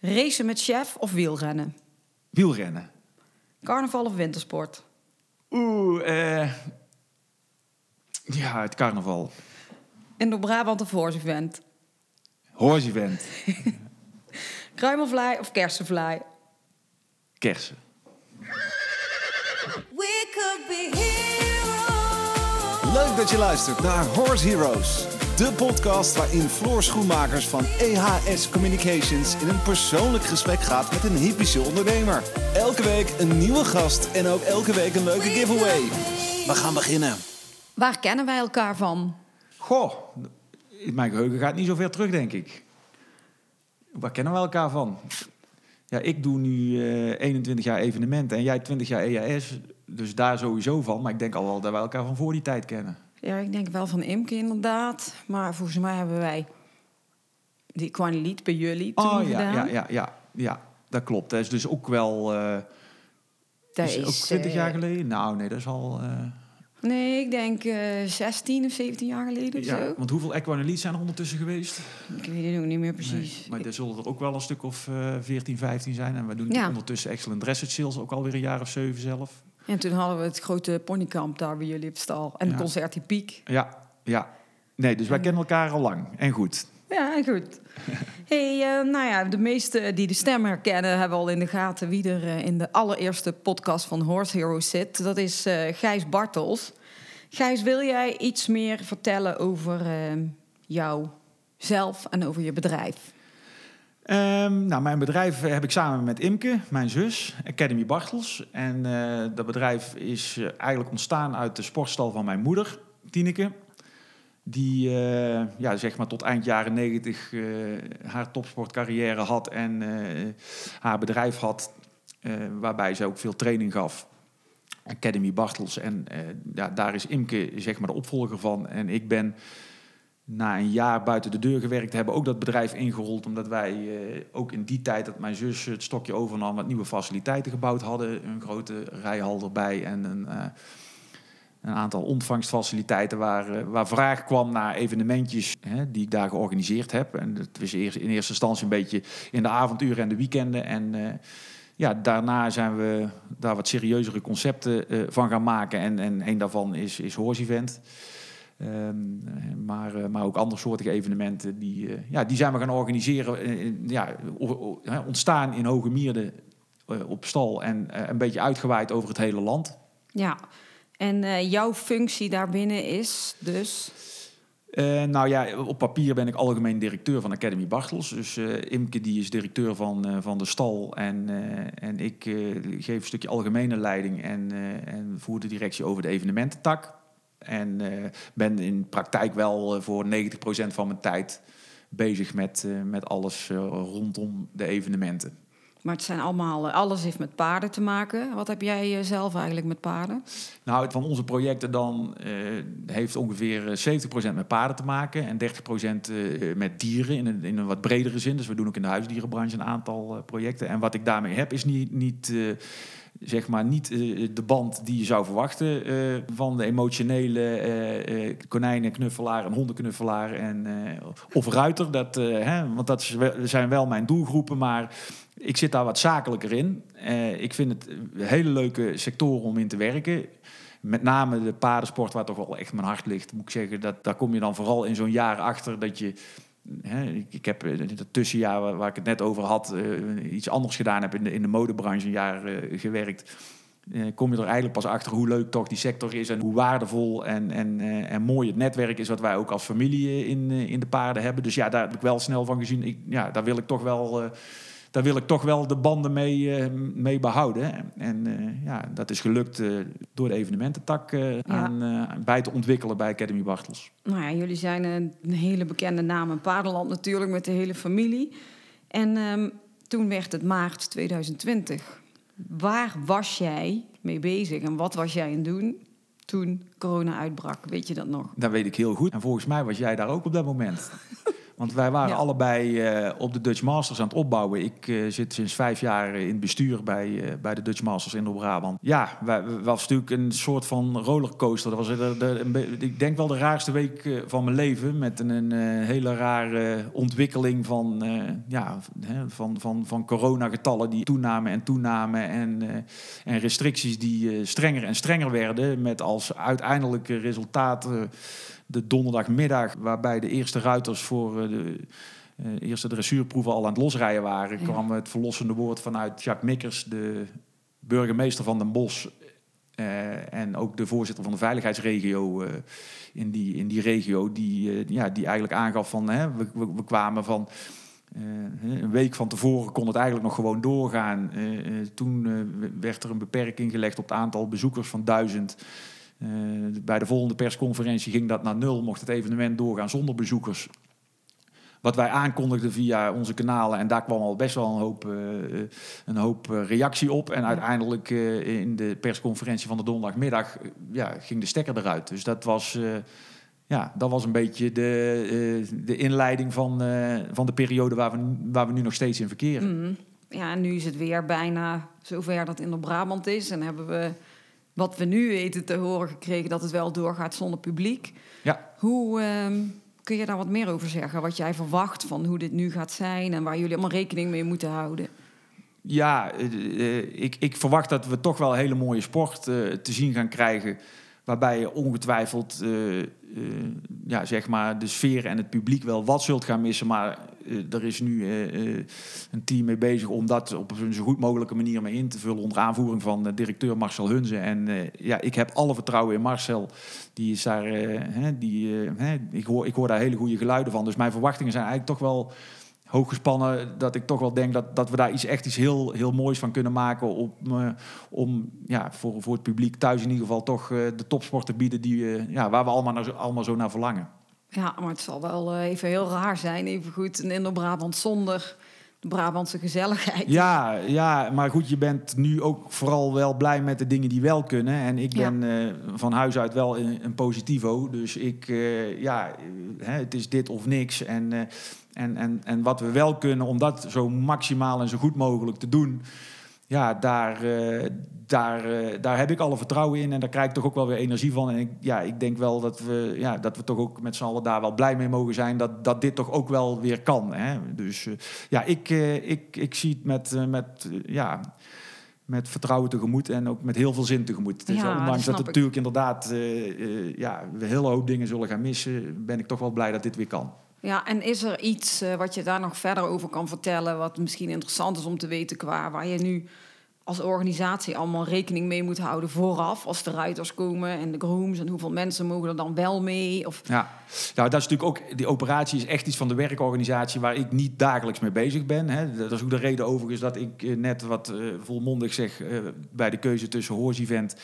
Racen met chef of wielrennen? Wielrennen. Carnaval of wintersport? Oeh, eh... Ja, het carnaval. In door Brabant of Horse Event? Horse event. Kruimelvlaai of kersenvlaai? Kersen. We could be heroes. Leuk dat je luistert naar Horse Heroes. De podcast waarin Floor Schoenmakers van EHS Communications in een persoonlijk gesprek gaat met een hypische ondernemer. Elke week een nieuwe gast en ook elke week een leuke giveaway. We gaan beginnen. Waar kennen wij elkaar van? Goh, mijn geheugen gaat niet zo ver terug, denk ik. Waar kennen we elkaar van? Ja, ik doe nu eh 21 jaar evenementen en jij 20 jaar EAS. Dus daar sowieso van. Maar ik denk al wel dat wij elkaar van voor die tijd kennen. Ja, ik denk wel van Imke inderdaad. Maar volgens mij hebben wij die Quaneliet bij jullie toen Oh ja, gedaan. ja, ja, ja, ja, dat klopt. Dat is dus ook wel... eh Dat is ook is, 20 jaar eh, geleden? Nou, nee, dat is al... eh, Nee, ik denk eh 16 of 17 jaar geleden of ja, zo. want hoeveel Equanelies zijn er ondertussen geweest? Ik weet het ook niet meer precies. Nee, maar er zullen er ook wel een stuk of eh 14, 15 zijn. En we doen Ja. ondertussen Excellent Dressage Sales ook alweer een jaar of zeven zelf. En toen hadden we het grote ponykamp daar bij jullie op stal. En Ja. het concert in Piek. Ja, ja. Nee, dus wij kennen elkaar al lang. En goed. Ja, goed. hey, eh, nou ja, de meesten die de stem herkennen... hebben al in de gaten wie er eh, in de allereerste podcast van Horse Heroes zit. Dat is eh, Gijs Bartels. Gijs, wil jij iets meer vertellen over jouzelf en over je bedrijf? Ehm, nou, mijn bedrijf heb ik samen met Imke, mijn zus, Academy Bartels. En eh, dat bedrijf is eh, eigenlijk ontstaan uit de sportstal van mijn moeder, Tineke. Die eh, ja, zeg maar tot eind jaren negentig haar topsportcarrière had en haar bedrijf had, waarbij ze ook veel training gaf. Academy Bartels. En ja, daar is Imke zeg maar de opvolger van. En ik ben na een jaar buiten de deur gewerkt, hebben ook dat bedrijf ingerold. Omdat wij eh, ook in die tijd dat mijn zus het stokje overnam, wat nieuwe faciliteiten gebouwd hadden. Een grote rijhal erbij en een, eh, een aantal ontvangstfaciliteiten waar, eh, waar vraag kwam naar evenementjes hè, die ik daar georganiseerd heb. En dat was in eerste instantie een beetje in de avonduren en de weekenden. En ja, daarna zijn we daar wat serieuzere concepten van gaan maken. En, en een daarvan is, is Horse Event. Ehm, maar, eh, maar ook andersoortige evenementen, die, eh, ja, die zijn we gaan organiseren. eh, ja, ontstaan in Hoge Mierde op stal en een beetje uitgewaaid over het hele land. Ja, en jouw functie daarbinnen is dus... Nou ja, op papier ben ik algemeen directeur van Academy Bartels. Dus Imke die is directeur van, van de stal. En, en ik geef een stukje algemene leiding en, en voer de directie over de evenemententak. En eh, ben in praktijk wel eh, voor 90% van mijn tijd bezig met, eh, met alles rondom de evenementen. Maar het zijn allemaal... alles heeft met paarden te maken. Wat heb jij zelf eigenlijk met paarden? Nou, van onze projecten dan heeft ongeveer eh, 70% met paarden te maken en 30% eh, met dieren in een, in een wat bredere zin. Dus we doen ook in de huisdierenbranche een aantal projecten. En wat ik daarmee heb is niet, niet zeg maar niet eh, de band die je zou verwachten eh, van de emotionele eh, eh, konijnenknuffelaar en hondenknuffelaar en, of ruiter. Dat, hè, want dat zijn wel mijn doelgroepen, maar ik zit daar wat zakelijker in. Ik vind het een hele leuke sectoren om in te werken. Met name de paardensport, waar toch wel echt mijn hart ligt, moet ik zeggen. Dat, daar kom je dan vooral in zo'n jaar achter dat je. Ik, heb in het tussenjaar waar, ik het net over had, eh, iets anders gedaan heb in de, in de modebranche een jaar eh, gewerkt. Eh, kom je er eigenlijk pas achter hoe leuk toch die sector is en hoe waardevol en, en, eh, en mooi het netwerk is wat wij ook als familie eh, in, eh, in de paarden hebben. Dus ja, daar heb ik wel snel van gezien. Ik, ja, daar wil ik toch wel. Daar wil ik toch wel de banden mee, eh, mee behouden. En eh, ja, dat is gelukt eh, door de evenemententak aan, bij te ontwikkelen bij Academy Bartels. Nou ja, jullie zijn een, een hele bekende naam in paardenland natuurlijk... met de hele familie. En ehm, toen werd het maart 2020. Waar was jij mee bezig en wat was jij aan het doen toen corona uitbrak? Weet je dat nog? Dat weet ik heel goed. En volgens mij was jij daar ook op dat moment. Want wij waren Ja. allebei eh, op de Dutch Masters aan het opbouwen. Ik eh, zit sinds vijf jaar in het bestuur bij, eh, bij de Dutch Masters in Brabant. Ja, wij, wij- was natuurlijk een soort van rollercoaster. Dat was de, de, ik denk wel de raarste week eh, van mijn leven. Met een, een eh, hele rare ontwikkeling van, eh, ja, hè, van, van, van coronagetallen die toenamen en toenamen. En, eh, en restricties die eh, strenger en strenger werden. Met als uiteindelijke resultaat eh, de donderdagmiddag, waarbij de eerste ruiters voor eh, de eh, eerste dressuurproeven al aan het losrijden waren, Ja. kwam het verlossende woord vanuit Jacques Mikkers, de burgemeester van Den Bosch. eh, en ook de voorzitter van de veiligheidsregio in, die, in die regio, die, ja, die eigenlijk aangaf van hè, we, we, we kwamen van een week van tevoren kon het eigenlijk nog gewoon doorgaan. Toen werd er een beperking gelegd op het aantal bezoekers van duizend. Eh, bij de volgende persconferentie ging dat naar nul, mocht het evenement doorgaan zonder bezoekers. Wat wij aankondigden via onze kanalen, en daar kwam al best wel een hoop, eh, een hoop reactie op. En uiteindelijk eh, in de persconferentie van de donderdagmiddag ja, ging de stekker eruit. Dus dat was, ja, dat was een beetje de, de inleiding van, van de periode waar we, waar we nu nog steeds in verkeren. Mhm. Ja, en nu is het weer bijna zover dat in de Brabant is. En hebben we wat we nu weten te horen gekregen dat het wel doorgaat zonder publiek. Ja. Hoe ehm, kun je daar wat meer over zeggen? Wat jij verwacht van hoe dit nu gaat zijn en waar jullie allemaal rekening mee moeten houden? Ja, eh, eh, ik, ik verwacht dat we toch wel hele mooie sport eh, te zien gaan krijgen. Waarbij je ongetwijfeld ja, zeg maar de sfeer en het publiek wel wat zult gaan missen. Maar er is nu eh, eh, een team mee bezig om dat op een zo goed mogelijke manier mee in te vullen. Onder aanvoering van eh, directeur Marcel Hunze. En eh, ja, ik heb alle vertrouwen in Marcel. Die is daar, eh, hè, die, eh, hè, ik, hoor, ik hoor daar hele goede geluiden van. Dus mijn verwachtingen zijn eigenlijk toch wel hoog gespannen. Dat ik toch wel denk dat, dat we daar iets echt iets heel, heel moois van kunnen maken. Om, eh, om ja, voor, voor het publiek thuis in ieder geval toch eh, de topsport te bieden die, eh, ja, waar we allemaal, naar, allemaal zo naar verlangen. Ja, maar het zal wel eh, even heel raar zijn. Even goed, een Indo-Brabant zonder de Brabantse gezelligheid. Ja, ja, maar goed, je bent nu ook vooral wel blij met de dingen die wel kunnen. En ik Ja. ben eh, van huis uit wel een, een positivo. Dus ik, eh, ja, hè, het is dit of niks. En, en, en, en wat we wel kunnen, om dat zo maximaal en zo goed mogelijk te doen... Ja, daar, eh, daar, eh, daar heb ik alle vertrouwen in en daar krijg ik toch ook wel weer energie van. En ik, ja, ik denk wel dat we, ja, dat we toch ook met z'n allen daar wel blij mee mogen zijn dat, dat dit toch ook wel weer kan. Hè? Dus eh, ja, ik, ik, ik zie het met, met, ja, met vertrouwen tegemoet en ook met heel veel zin tegemoet. Dus Ja, dat ondanks dat, ik. natuurlijk inderdaad ja, we een hele hoop dingen zullen gaan missen, ben ik toch wel blij dat dit weer kan. Ja, en is er iets eh, wat je daar nog verder over kan vertellen, wat misschien interessant is om te weten qua waar je nu als organisatie allemaal rekening mee moet houden vooraf als de ruiters komen en de grooms en hoeveel mensen mogen er dan wel mee? Of Ja, nou, dat is natuurlijk ook, die operatie is echt iets van de werkorganisatie waar ik niet dagelijks mee bezig ben. Hè. Dat is ook de reden overigens dat ik eh, net wat eh, volmondig zeg bij de keuze tussen Hoors-event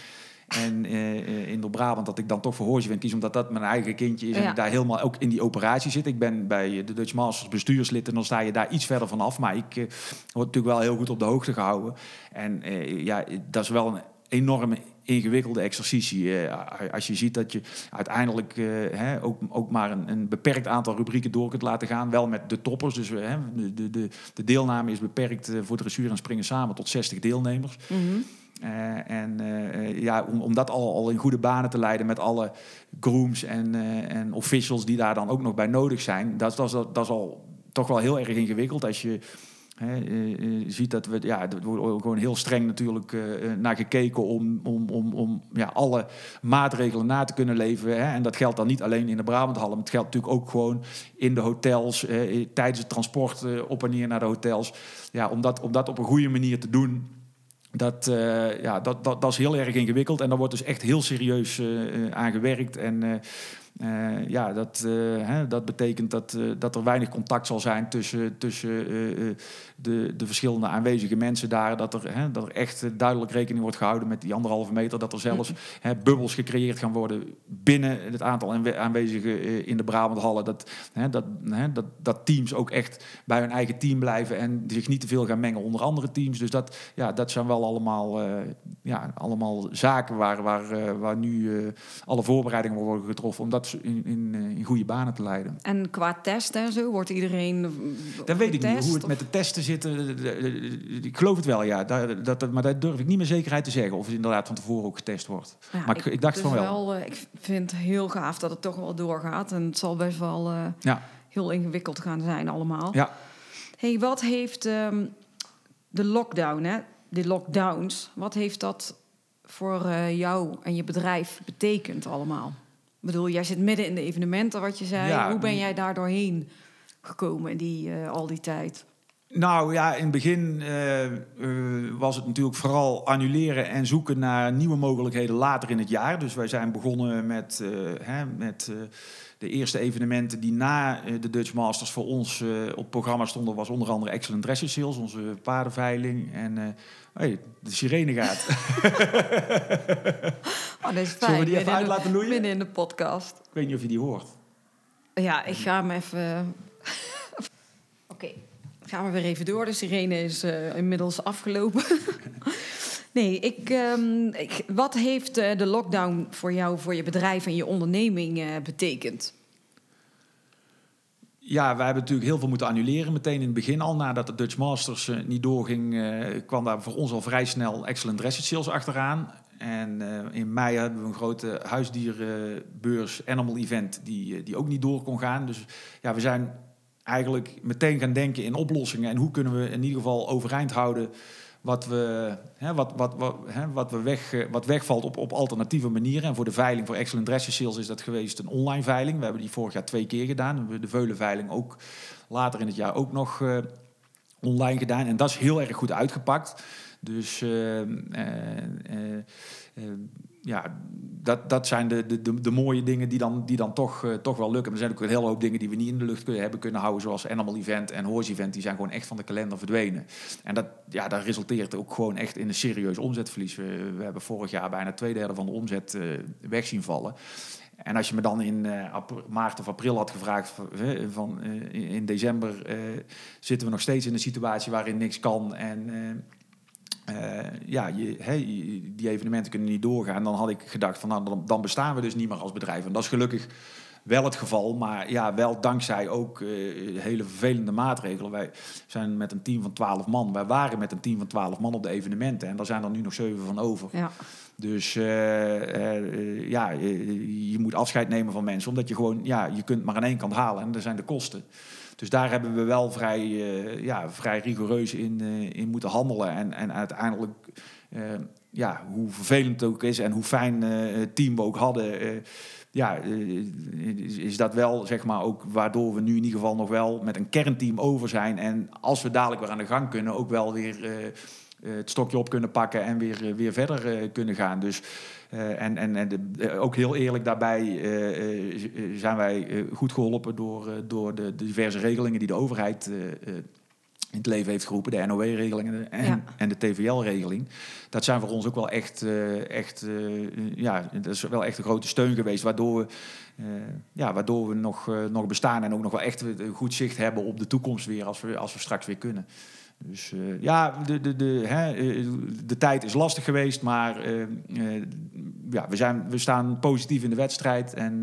en eh, in Brabant dat ik dan toch voor Hoors-event kies, omdat dat mijn eigen kindje is en ik daar helemaal ook in die operatie zit. Ik ben bij de Dutch Masters bestuurslid en dan sta je daar iets verder vanaf, maar ik eh, word natuurlijk wel heel goed op de hoogte gehouden. En eh, ja, dat is wel een enorme ingewikkelde exercitie. als je ziet dat je uiteindelijk hè, ook, ook maar een, een beperkt aantal rubrieken door kunt laten gaan. Wel met de toppers. Dus hè, de, de, de, de deelname is beperkt voor dressuur en springen samen tot 60 deelnemers. Eh, en eh, ja, om, om dat al, al in goede banen te leiden met alle grooms en, eh, en officials die daar dan ook nog bij nodig zijn, dat, dat, is, al toch wel heel erg ingewikkeld. Als je hè, ziet dat we, ja, er wordt gewoon heel streng natuurlijk naar gekeken om, om, om, om ja, alle maatregelen na te kunnen leven. Hè. En dat geldt dan niet alleen in de Brabanthallen, maar het geldt natuurlijk ook gewoon in de hotels, tijdens het transport op en neer naar de hotels. Ja, om, dat, om dat op een goede manier te doen. Dat, eh, ja, dat, dat, dat is heel erg ingewikkeld en daar wordt dus echt heel serieus eh, eh, aan gewerkt. En eh, ja, dat, eh, hè, dat betekent dat, eh, dat er weinig contact zal zijn tussen, tussen de, de verschillende aanwezige mensen daar. Dat er, hè, dat er echt duidelijk rekening wordt gehouden met die anderhalve meter. Dat er zelfs hè, bubbels gecreëerd gaan worden binnen het aantal aanwe- aanwezigen in de Brabanthallen. Dat, hè, dat, hè, dat, dat teams ook echt bij hun eigen team blijven en zich niet te veel gaan mengen onder andere teams. Dus dat, ja, dat zijn wel allemaal, ja, allemaal zaken waar, waar, waar nu alle voorbereidingen worden getroffen. Om dat in, in, eh, in goede banen te leiden. En qua testen en zo, wordt iedereen eh, Dat weet ik niet. Hoe het of- met de testen zit, eh, ik geloof het wel, ja. Dat, dat, maar daar durf ik niet met zekerheid te zeggen. Of het inderdaad van tevoren ook getest wordt. Ja, maar ik, ik dacht dus van wel. ik vind het heel gaaf dat het toch wel doorgaat. En het zal best wel Ja, heel ingewikkeld gaan zijn allemaal. ja. hey, wat heeft ehm, de lockdown, hè? de lockdowns, wat heeft dat voor jou en je bedrijf betekend allemaal? Ik bedoel, jij zit midden in de evenementen, wat je zei. Ja, Hoe ben jij daar doorheen gekomen die, eh, al die tijd? Nou ja, in het begin eh, eh, was het natuurlijk vooral annuleren en zoeken naar nieuwe mogelijkheden later in het jaar. Dus wij zijn begonnen met, hè, met de eerste evenementen die na eh, de Dutch Masters voor ons eh, op programma stonden. Was onder andere Excellent Dresser Sales, onze paardenveiling. En eh, hey, de sirene gaat. Oh, dat is fijn. Zullen we die even uit laten loeien? Midden in de podcast. Ik weet niet of je die hoort. Ja, ik ga hem even... Oké, gaan we weer even door. De sirene is inmiddels afgelopen. nee, ik, ehm, ik, wat heeft eh, de lockdown voor jou, voor je bedrijf en je onderneming eh, betekend? Ja, wij hebben natuurlijk heel veel moeten annuleren. Meteen in het begin al, nadat de Dutch Masters eh, niet doorging, kwam daar voor ons al vrij snel Excellent Dressage Sales achteraan. En in mei hebben we een grote huisdierenbeurs Animal Event die, die ook niet door kon gaan. Dus ja, we zijn eigenlijk meteen gaan denken in oplossingen. En hoe kunnen we in ieder geval overeind houden wat, we, hè, wat, wat, wat, hè, wat, we weg, eh, wat wegvalt op, op alternatieve manieren. En voor de veiling, voor Excellent Dressage Sales is dat geweest een online veiling. We hebben die vorig jaar twee keer gedaan. We hebben de veulenveiling ook later in het jaar ook nog eh, online gedaan. En dat is heel erg goed uitgepakt. Dus eh, ja, dat, dat zijn de, de, de, mooie dingen die dan, die dan toch, eh, toch wel lukken. Maar er zijn ook een hele hoop dingen die we niet in de lucht kunnen, hebben kunnen houden. Zoals Animal Event en Horse Event. Die zijn gewoon echt van de kalender verdwenen. En dat, ja, dat resulteert ook gewoon echt in een serieus omzetverlies. We, hebben vorig jaar bijna twee derde van de omzet eh, weg zien vallen. En als je me dan in eh, maart of april had gevraagd van, in- december zitten we nog steeds in een situatie waarin niks kan en eh, ja, je, die evenementen kunnen niet doorgaan, dan had ik gedacht van nou, dan, dan bestaan we dus niet meer als bedrijf. En dat is gelukkig wel het geval, maar ja, wel dankzij ook eh, hele vervelende maatregelen. Wij zijn met een team van 12 man, wij waren met een team van 12 man op de evenementen en daar zijn er nu nog zeven van over. Ja, Dus eh, ja, je, je moet afscheid nemen van mensen, omdat je gewoon, ja, je kunt maar aan één kant halen en er zijn de kosten. Dus daar hebben we wel vrij, eh, ja, vrij rigoureus in, eh, in moeten handelen. En, en uiteindelijk, eh, ja, hoe vervelend het ook is en hoe fijn het team we ook hadden, ja, is, is dat wel, zeg maar, ook waardoor we nu in ieder geval nog wel met een kernteam over zijn. En als we dadelijk weer aan de gang kunnen, ook wel weer het stokje op kunnen pakken en weer, weer verder kunnen gaan. Dus, eh, en en, en de, eh, ook heel eerlijk daarbij eh, zijn wij goed geholpen door, door de, de diverse regelingen die de overheid in het leven heeft geroepen. De NOW-regelingen en, Ja. en de TVL-regeling. Dat zijn voor ons ook wel echt, echt ja, dat is wel echt een grote steun geweest. Waardoor we, ja, waardoor we nog, nog bestaan en ook nog wel echt goed zicht hebben op de toekomst weer als we, als we straks weer kunnen. Dus eh, ja, de, de, de, hè, eh, de tijd is lastig geweest, maar eh, ja, we, zijn, we staan positief in de wedstrijd. En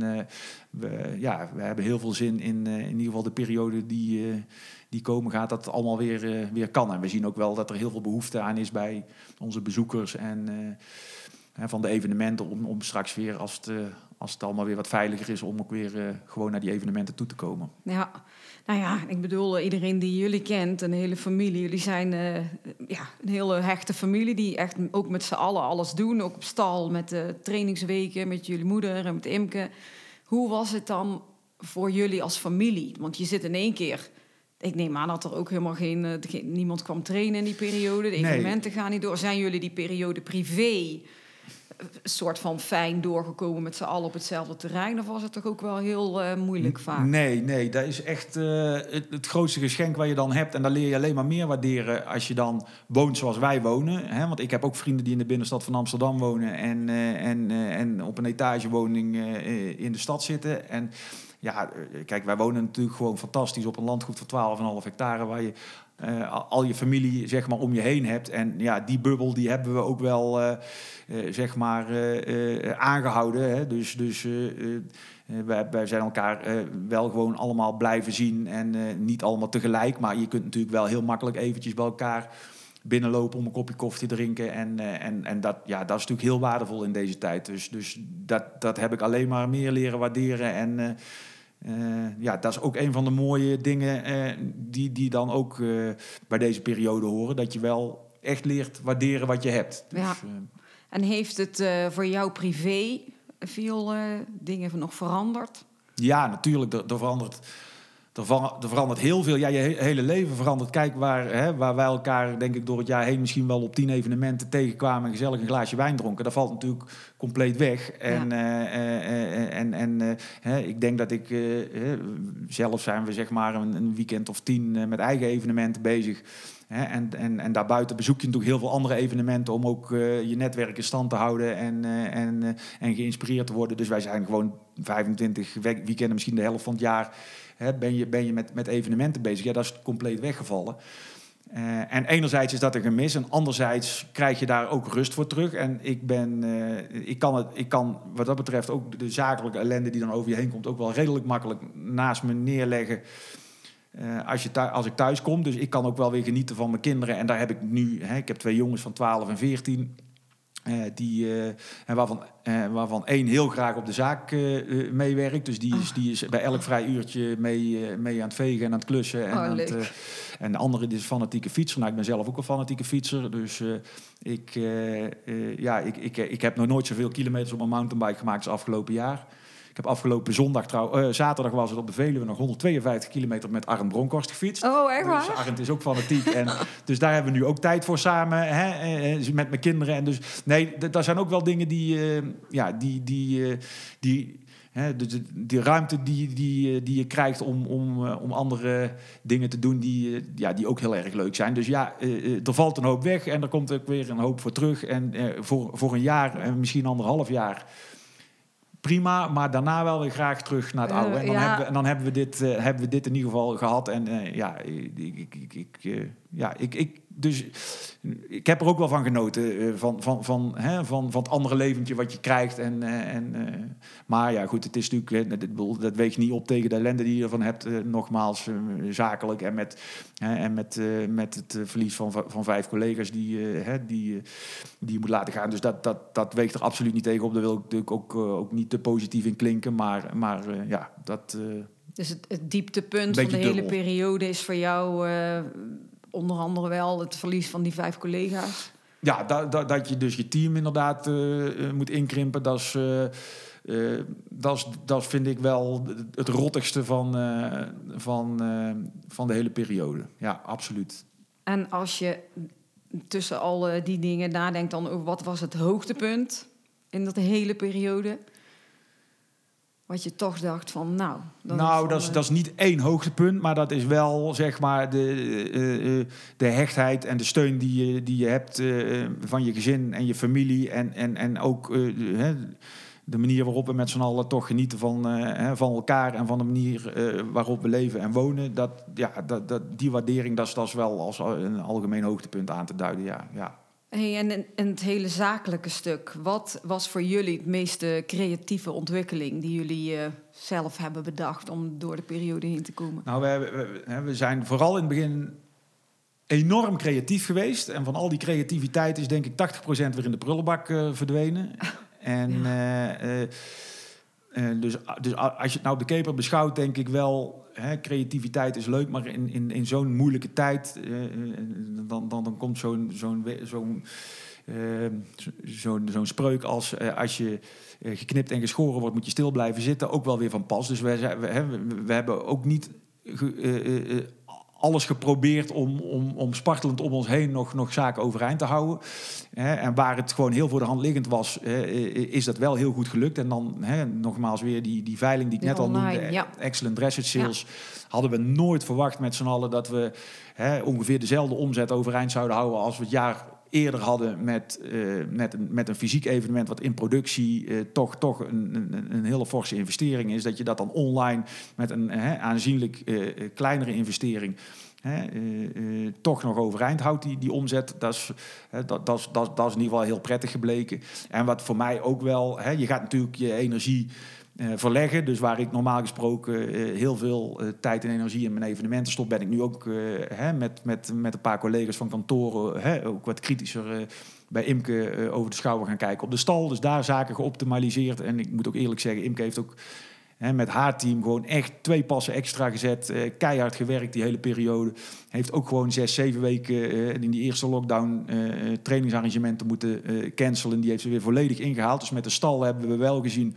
we, ja, we hebben heel veel zin in, in ieder geval de periode die, die komen gaat, dat het allemaal weer, weer kan. En we zien ook wel dat er heel veel behoefte aan is bij onze bezoekers en hè, van de evenementen om, om straks weer, als het, als het allemaal weer wat veiliger is, om ook weer gewoon naar die evenementen toe te komen. ja. Nou ja, ik bedoel, eh, iedereen die jullie kent, een hele familie. Jullie zijn eh, ja, een hele hechte familie die echt ook met z'n allen alles doen. Ook op stal, met de trainingsweken, met jullie moeder en met Imke. Hoe was het dan voor jullie als familie? Want je zit in één keer... Ik neem aan dat er ook helemaal geen, eh, niemand kwam trainen in die periode. De Nee. evenementen gaan niet door. Zijn jullie die periode privé soort van fijn doorgekomen met z'n allen op hetzelfde terrein? Of was het toch ook wel heel eh, moeilijk vaak? Nee, nee, dat is echt eh, het, het grootste geschenk wat je dan hebt. En dan leer je alleen maar meer waarderen als je dan woont zoals wij wonen. Hè? Want ik heb ook vrienden die in de binnenstad van Amsterdam wonen en, eh, en, en op een etagewoning in de stad zitten. En ja, eh, kijk, wij wonen natuurlijk gewoon fantastisch op een landgoed van 12,5 hectare waar je eh, al- je familie zeg maar om je heen hebt. En ja, die bubbel die hebben we ook wel eh, eh, zeg maar eh, eh, aangehouden. Hè? Dus, dus eh, eh, Eh, wij, wij zijn elkaar eh, wel gewoon allemaal blijven zien en eh, niet allemaal tegelijk. Maar je kunt natuurlijk wel heel makkelijk eventjes bij elkaar binnenlopen om een kopje koffie te drinken. En, eh, en, en dat, ja, dat is natuurlijk heel waardevol in deze tijd. Dus, dus dat, dat heb ik alleen maar meer leren waarderen. En eh, ja, dat is ook een van de mooie dingen eh, die, die dan ook eh, bij deze periode horen. Dat je wel echt leert waarderen wat je hebt. Dus, Ja. En heeft het voor jou privé veel dingen nog veranderd? Ja, natuurlijk. Er, er, verandert, er, ver- er verandert heel veel. Ja, je he- hele leven verandert. Kijk, waar, hè, waar wij elkaar, denk ik, door het jaar heen misschien wel op tien evenementen tegenkwamen en gezellig een glaasje wijn dronken. Dat valt natuurlijk compleet weg. En, eh, eh, eh, en, en hè, ik denk dat ik, zelf zijn we zeg maar een, een weekend of tien met eigen evenementen bezig. Hè, en, en, en daarbuiten bezoek je natuurlijk heel veel andere evenementen om ook je netwerk in stand te houden en, en, en geïnspireerd te worden. Dus wij zijn gewoon 25 we- weekenden, misschien de helft van het jaar, ben je, ben je met, met evenementen bezig. Ja, dat is compleet weggevallen. Eh, en enerzijds is dat een gemis en anderzijds krijg je daar ook rust voor terug. En ik ben, eh, ik kan het, ik kan wat dat betreft ook de zakelijke ellende die dan over je heen komt ook wel redelijk makkelijk naast me neerleggen. eh, als, je thu- als ik thuis kom. Dus ik kan ook wel weer genieten van mijn kinderen. En daar heb ik nu, hè, ik heb twee jongens van 12 en 14. Eh, die, eh, en waarvan, eh, waarvan één heel graag op de zaak meewerkt. Dus die is, die is bij elk vrij uurtje mee, mee aan het vegen en aan het klussen. En, Oh, aan het, en de andere is fanatieke fietser. Nou, ik ben zelf ook een fanatieke fietser. Dus ik, ja, ik, ik, ik heb nog nooit zoveel kilometers op een mountainbike gemaakt als afgelopen jaar. Ik heb afgelopen zondag, trouw, eh, zaterdag was het op de Veluwe nog 152 kilometer met Arend Bronkhorst gefietst. Oh, echt Dus waar? Arend is ook fanatiek. en, dus daar hebben we nu ook tijd voor samen hè, eh, eh, met mijn kinderen. En dus, nee, daar zijn ook wel dingen die, ja, die, die, die, hè, de, de- die ruimte die, die, die je krijgt om, om, om andere dingen te doen die, ja, die ook heel erg leuk zijn. Dus ja, er valt een hoop weg en er komt ook weer een hoop voor terug. En voor, voor een jaar, en misschien anderhalf jaar prima, maar daarna wel weer graag terug naar het Eh, oude. En dan, ja. hebben, we, en dan hebben, we dit, eh, hebben we dit in ieder geval gehad. En eh, ja, ik, ik, ik, ja ik, ik, dus ik heb er ook wel van genoten. eh, van, van, van, hè, van, van het andere leventje wat je krijgt. En, eh, en, eh, maar ja, goed, het is natuurlijk, dat, dat weegt niet op tegen de ellende die je ervan hebt. nogmaals, zakelijk en met, hè, en met, met het verlies van, van vijf collega's die, hè, die, die je moet laten gaan. Dus dat, dat, dat weegt er absoluut niet tegen op. Daar wil ik natuurlijk ook, ook niet te positief in klinken. Maar, maar ja, dat... Dus het, het dieptepunt van de hele periode is voor jou onder andere wel het verlies van die vijf collega's. Ja, dat, dat, dat je dus je team inderdaad eh, eh, moet inkrimpen, dat is, eh, dat is, dat vind ik wel het rottigste van, van, van de hele periode. Ja, absoluut. En als je tussen al die dingen nadenkt dan over wat was het hoogtepunt in dat hele periode, wat je toch dacht van nou... dan nou, dan, dat is, eh, dat is niet één hoogtepunt, maar dat is wel zeg maar de, eh, eh, de hechtheid en de steun die je, die je hebt van je gezin en je familie. En, en, en ook de, manier waarop we met z'n allen toch genieten van, van elkaar en van de manier waarop we leven en wonen. Dat, ja, dat, dat, die waardering, dat is, dat is wel als een algemeen hoogtepunt aan te duiden. Ja, ja. Hey, en, en het hele zakelijke stuk, wat was voor jullie het meeste creatieve ontwikkeling die jullie eh, zelf hebben bedacht om door de periode heen te komen? Nou, we, we, zijn vooral in het begin enorm creatief geweest. En van al die creativiteit is denk ik 80% weer in de prullenbak eh, verdwenen. En eh, dus, dus als je het nou op de keper beschouwt, denk ik wel... Hè, creativiteit is leuk, maar in, in, in zo'n moeilijke tijd... eh, eh, dan, dan, dan komt zo'n zo'n we- eh, zo- zo'n zo'n spreuk als... als je geknipt en geschoren wordt, moet je stil blijven zitten... ook wel weer van pas. Dus we, hè, we, we hebben ook niet... alles geprobeerd om, om, om spartelend om ons heen nog, nog zaken overeind te houden. Hè, en waar het gewoon heel voor de hand liggend was, is dat wel heel goed gelukt. En dan hè, nogmaals weer die, die veiling die ik net al noemde. ja. Excellent Dressage Sales. Hadden we nooit verwacht met z'n allen dat we hè, ongeveer dezelfde omzet overeind zouden houden als we het jaar eerder hadden met, eh, met, een, met een fysiek evenement wat in productie eh, toch, toch een, een, een hele forse investering is. Dat je dat dan online met een aanzienlijk eh, kleinere investering toch nog overeind houdt, die, die omzet. Dat is, dat, dat, dat, is in ieder geval heel prettig gebleken. En wat voor mij ook wel, je gaat natuurlijk je energie eh, verleggen. Dus waar ik normaal gesproken eh, heel veel eh, tijd en energie in mijn evenementen stop, ben ik nu ook hè, met, met, met een paar collega's van kantoren hè, ook wat kritischer bij Imke over de schouder gaan kijken op de stal. Dus daar zaken geoptimaliseerd. En ik moet ook eerlijk zeggen, Imke heeft ook met haar team gewoon echt twee passen extra gezet. keihard gewerkt die hele periode. Heeft ook gewoon zes, zeven weken in die eerste lockdown trainingsarrangementen moeten cancelen. Die heeft ze weer volledig ingehaald. Dus met de stal hebben we wel gezien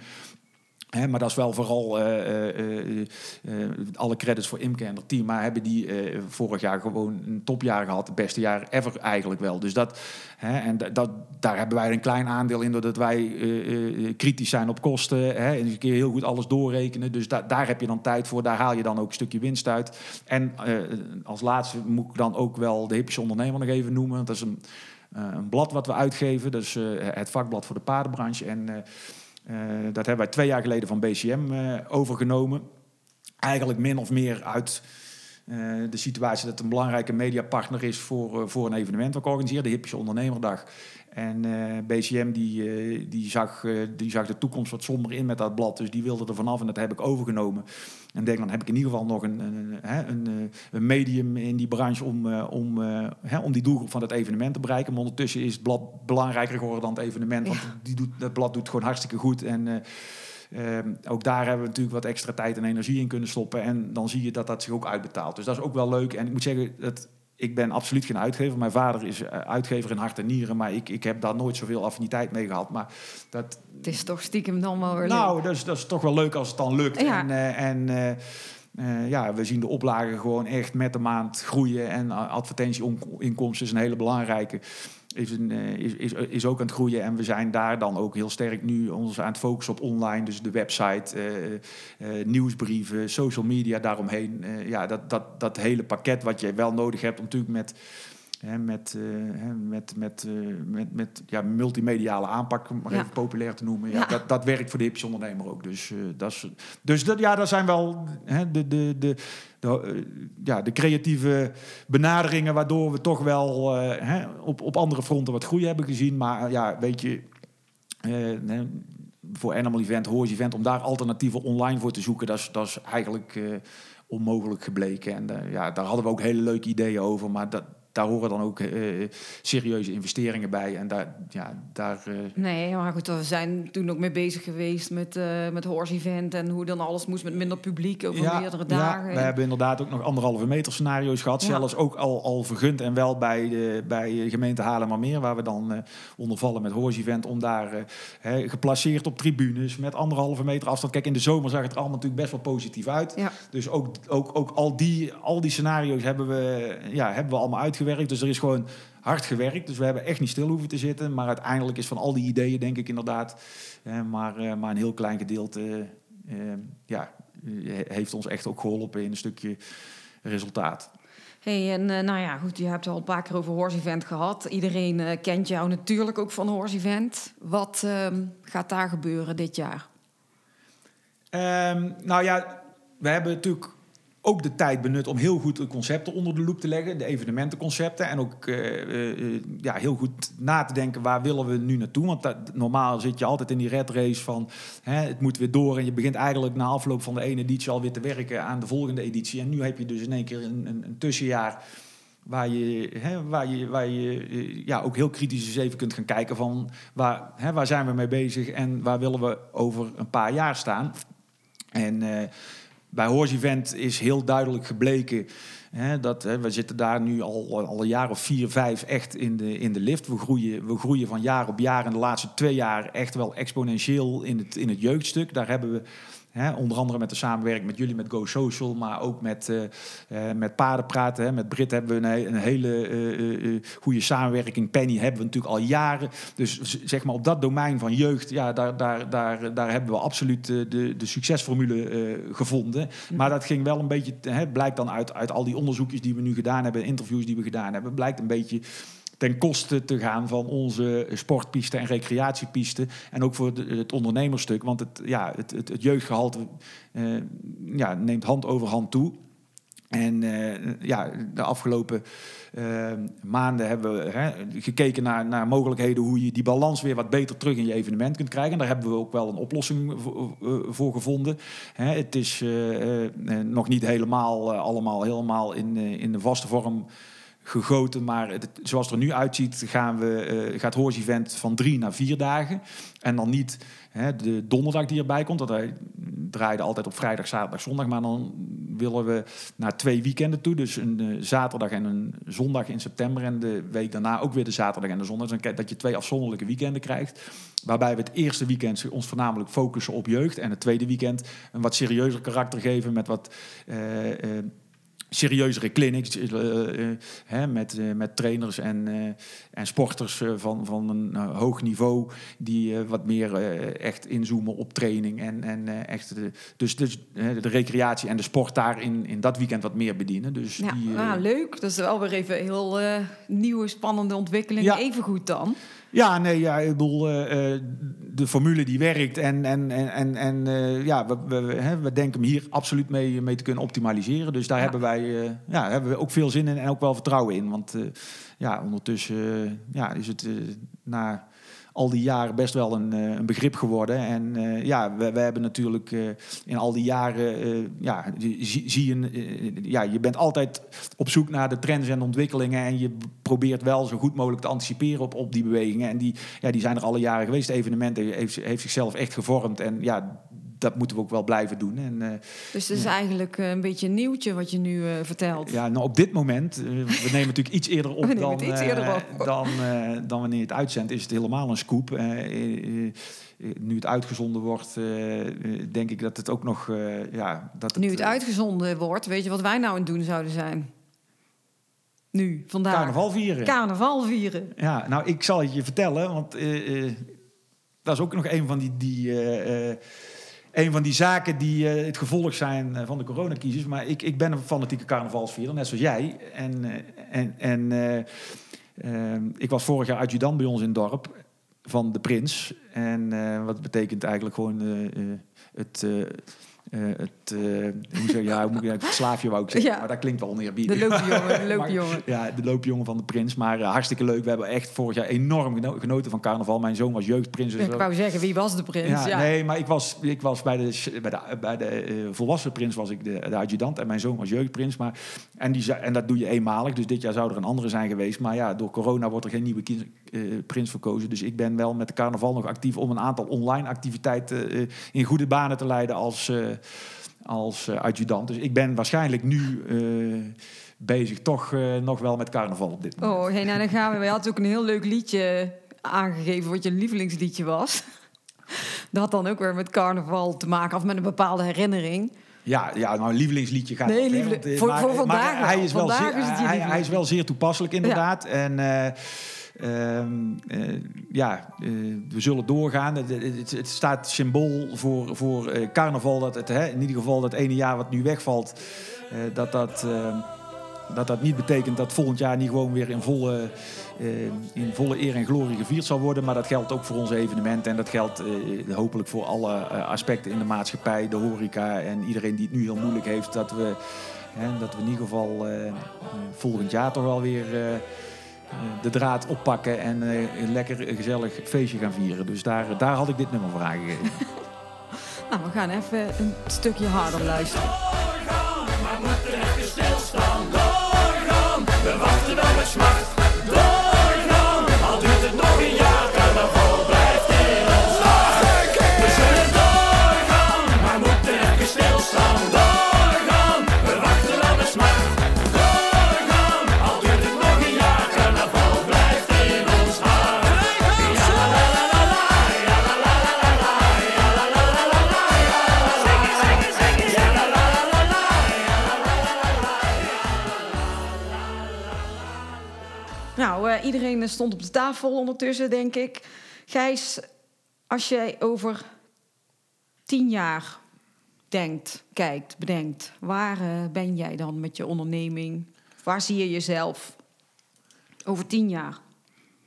Maar dat is wel vooral eh, eh, eh, alle credits voor Imke en het team. Maar hebben die vorig jaar gewoon een topjaar gehad. Het beste jaar ever eigenlijk wel. Dus dat, en da- dat, daar hebben wij een klein aandeel in. Doordat wij kritisch zijn op kosten. Hè, en een keer heel goed alles doorrekenen. Dus da- daar heb je dan tijd voor. Daar haal je dan ook een stukje winst uit. En als laatste moet ik dan ook wel de hippische ondernemer nog even noemen. Dat is een, een blad wat we uitgeven. Dus eh, het vakblad voor de paardenbranche. En... eh, dat hebben wij twee jaar geleden van BCM eh, overgenomen. Eigenlijk min of meer uit eh, de situatie dat het een belangrijke mediapartner is voor, eh, voor een evenement wat ik organiseer, de Hippische Ondernemerdag. En eh, BCM die, die, zag, die zag de toekomst wat somber in met dat blad, dus die wilde er vanaf en dat heb ik overgenomen. En denk, dan heb ik in ieder geval nog een, een, een, een medium in die branche om, om, hè, om die doelgroep van het evenement te bereiken. Maar ondertussen is het blad belangrijker geworden dan het evenement, want die doet, dat blad doet gewoon hartstikke goed. En eh, Ehm, ook daar hebben we natuurlijk wat extra tijd en energie in kunnen stoppen. En dan zie je dat dat zich ook uitbetaalt. Dus dat is ook wel leuk. En ik moet zeggen, dat, ik ben absoluut geen uitgever. Mijn vader is eh, uitgever in hart en nieren. Maar ik, ik heb daar nooit zoveel affiniteit mee gehad. Maar dat, Het is toch stiekem dan wel weer nou, dat is, dat is toch wel leuk als het dan lukt. Ja. En, eh, en eh, ja, we zien de oplagen gewoon echt met de maand groeien. En advertentieinkomsten is een hele belangrijke. Eh, is, is, is ook aan het groeien. En we zijn daar dan ook heel sterk nu ons aan het focussen op online. Dus de website, eh, eh, nieuwsbrieven, social media daaromheen. Eh, ja, dat, dat, dat hele pakket wat je wel nodig hebt om natuurlijk met... Hè, met, hè, met, met, eh, met, met ja, multimediale aanpak, om maar Ja. even populair te noemen. Ja, Ja. Dat, dat werkt voor de hippische ondernemer ook. Dus, eh, dat is, dus dat, ja, dat zijn wel hè, de, de, de, de, ja, de creatieve benaderingen... waardoor we toch wel hè, op, op andere fronten wat groei hebben gezien. Maar ja, weet je... voor Animal Event, Horse Event, om daar alternatieven online voor te zoeken, dat is, dat is eigenlijk onmogelijk gebleken. En ja, daar hadden we ook hele leuke ideeën over, maar dat, daar horen dan ook eh, serieuze investeringen bij. En daar, ja, daar eh, Nee, maar goed, we zijn toen ook mee bezig geweest met, eh met Horse Event en hoe dan alles moest met minder publiek over meerdere dagen. we hebben inderdaad ook nog anderhalve meter scenario's gehad. Ja. Zelfs ook al, al vergund en wel bij de, bij de gemeente Haarlemmermeer... waar we dan eh onder vallen met Horse Event... om daar eh, hè, geplaceerd op tribunes met anderhalve meter afstand. Kijk, in de zomer zag het er allemaal natuurlijk best wel positief uit. Ja. Dus ook, ook, ook al, die, al die scenario's hebben we, ja, hebben we allemaal uitgewerkt. Dus er is gewoon hard gewerkt. Dus we hebben echt niet stil hoeven te zitten. Maar uiteindelijk is van al die ideeën, denk ik inderdaad... eh, maar, eh, maar een heel klein gedeelte... eh, ja, heeft ons echt ook geholpen in een stukje resultaat. Hey, en nou ja, goed, je hebt al een paar keer over Horse Event gehad. Iedereen kent jou natuurlijk ook van Horse Event. Wat ehm, gaat daar gebeuren dit jaar? Ehm, nou ja, we hebben natuurlijk ook de tijd benut om heel goed de concepten onder de loep te leggen. De evenementenconcepten. En ook eh, eh, eh, ja, heel goed na te denken waar willen we nu naartoe. Want normaal zit je altijd in die red race van hè, het moet weer door. En je begint eigenlijk na afloop van de ene editie alweer te werken aan de volgende editie. En nu heb je dus in één keer een, een, tussenjaar. Waar je, hè, waar je, waar je ja, ook heel kritisch eens even kunt gaan kijken van waar, hè, waar zijn we mee bezig en waar willen we over een paar jaar staan. En bij Horse Event is heel duidelijk gebleken dat we zitten daar nu al, al een jaar of vier, vijf echt in de, in de lift. We groeien, we groeien van jaar op jaar en de laatste twee jaar echt wel exponentieel in het, in het jeugdstuk. Daar hebben we Hè, onder andere met de samenwerking met jullie, met Go Social, maar ook met, eh, eh, met Paardenpraten. Hè. Met Brit hebben we een, een hele eh, goede samenwerking. Penny hebben we natuurlijk al jaren. Dus zeg maar op dat domein van jeugd, ja, daar, daar, daar, daar hebben we absoluut de, de succesformule gevonden. Maar dat ging wel een beetje, hè, blijkt dan uit, uit al die onderzoekjes die we nu gedaan hebben, interviews die we gedaan hebben, blijkt een beetje ten koste te gaan van onze sportpiste en recreatiepiste. En ook voor het ondernemersstuk. Want het, ja, het, het, het jeugdgehalte eh, ja, neemt hand over hand toe. En eh, ja, de afgelopen eh, maanden hebben we hè, gekeken naar, naar mogelijkheden hoe je die balans weer wat beter terug in je evenement kunt krijgen. En daar hebben we ook wel een oplossing voor, gevonden. Hè, het is nog niet helemaal allemaal helemaal in, in de vaste vorm gegoten. Maar zoals het er nu uitziet, gaan we, eh, gaat Horse Event van drie naar vier dagen. En dan niet hè, de donderdag die erbij komt. Dat hij draaide altijd op vrijdag, zaterdag, zondag. Maar dan willen we naar twee weekenden toe. Dus een eh, zaterdag en een zondag in september. En de week daarna ook weer de zaterdag en de zondag. Dus dat je twee afzonderlijke weekenden krijgt. Waarbij we het eerste weekend ons voornamelijk focussen op jeugd. En het tweede weekend een wat serieuzer karakter geven met wat... eh, serieuzere clinics eh, eh, hè, met, eh, met trainers en, en sporters van, van een hoog niveau die wat meer echt inzoomen op training en, en echt de, dus, dus de recreatie en de sport daar in, in dat weekend wat meer bedienen. Dus Ja, die, ah, leuk. Dat is wel weer even een heel nieuwe, spannende ontwikkeling. Ja. Even goed dan. Ja, nee, ja, ik bedoel, eh, eh, de formule die werkt en, en, en, en, eh, ja, we, we, hè, we denken hem hier absoluut mee, mee te kunnen optimaliseren. Dus daar Ja. hebben wij ja, hebben we ook veel zin in en ook wel vertrouwen in. Want ja, ondertussen ja, is het eh, na al die jaren best wel een, eh, een begrip geworden. En eh, ja, we, we hebben natuurlijk eh, in al die jaren, ja, zie, je, ja, je bent altijd op zoek naar de trends en ontwikkelingen. En je probeert wel zo goed mogelijk te anticiperen op, op die bewegingen. En die, ja, die zijn er alle jaren geweest. Het evenement heeft, heeft zichzelf echt gevormd. En ja, dat moeten we ook wel blijven doen. En eh, Dus het is eigenlijk eh, een beetje een nieuwtje wat je nu eh, vertelt. ja, nou op dit moment, we nemen natuurlijk iets eerder op dan, iets eerder op. dan, dan wanneer je het uitzendt, is het helemaal een scoop. Nu het uitgezonden wordt, denk ik dat het ook nog... ja, dat het, Nu het uitgezonden wordt, weet je wat wij nou aan het doen zouden zijn? Nu, vandaag. Carnaval vieren. Carnaval vieren. Ja, nou, ik zal het je vertellen, want dat is ook nog een van die, die, een van die zaken die eh, het gevolg zijn eh, van de coronacrisis. Maar ik, ik ben een fanatieke carnavalsvierder, net zoals jij. En, eh, en, ik was vorig jaar adjudant bij ons in het dorp van de prins. En wat betekent eigenlijk gewoon het... eh, het, je- ja, hoe moet ik, het slaafje wou ik zeggen, Ja. maar dat klinkt wel oneerbiedig. De loopjongen, de Maar- loopjongen. ja, de loopjongen van de prins. Maar eh, hartstikke leuk. We hebben echt vorig jaar enorm geno- genoten van carnaval. Mijn zoon was jeugdprins. en Ik wou zeggen, wie was de prins? Ja, Ja, Nee, maar ik was, ik was bij de, bij de, bij de volwassen prins was ik de, de adjudant. En mijn zoon was jeugdprins. Maar, en, die, en dat doe je eenmalig. Dus dit jaar zou er een andere zijn geweest. Maar ja, door corona wordt er geen nieuwe eh, prins verkozen. Dus ik ben wel met de carnaval nog actief... om een aantal online activiteiten eh, in goede banen te leiden als... eh, als adjudant. Dus ik ben waarschijnlijk nu bezig toch nog wel met carnaval op dit moment. Oh, hey, nou dan gaan we. We hadden ook een heel leuk liedje aangegeven wat je lievelingsliedje was. Dat had dan ook weer met carnaval te maken of met een bepaalde herinnering. Ja, ja, nou, een lievelingsliedje gaat Nee, wel ver, lieveli- want, eh, voor- maar- voor maar vandaag hij wel. is wel zeer, is je hij, hij is wel zeer toepasselijk inderdaad. En eh, ehm, eh, ja, eh, we zullen doorgaan. Het, het, staat symbool voor, voor eh, carnaval. Dat het, hè, in ieder geval dat ene jaar wat nu wegvalt, dat dat... eh, dat dat niet betekent dat volgend jaar niet gewoon weer in volle, in volle eer en glorie gevierd zal worden. Maar dat geldt ook voor onze evenementen. En dat geldt hopelijk voor alle aspecten in de maatschappij, de horeca en iedereen die het nu heel moeilijk heeft. Dat we, dat we in ieder geval volgend jaar toch wel weer de draad oppakken en eh, een lekker een gezellig feestje gaan vieren. Dus daar, daar had ik dit nummer voor aangegeven. Nou, we gaan even een stukje harder luisteren. Nou, eh, iedereen stond op de tafel ondertussen, denk ik. Gijs, als jij over tien jaar denkt, kijkt, bedenkt... waar eh, ben jij dan met je onderneming? Waar zie je jezelf over tien jaar?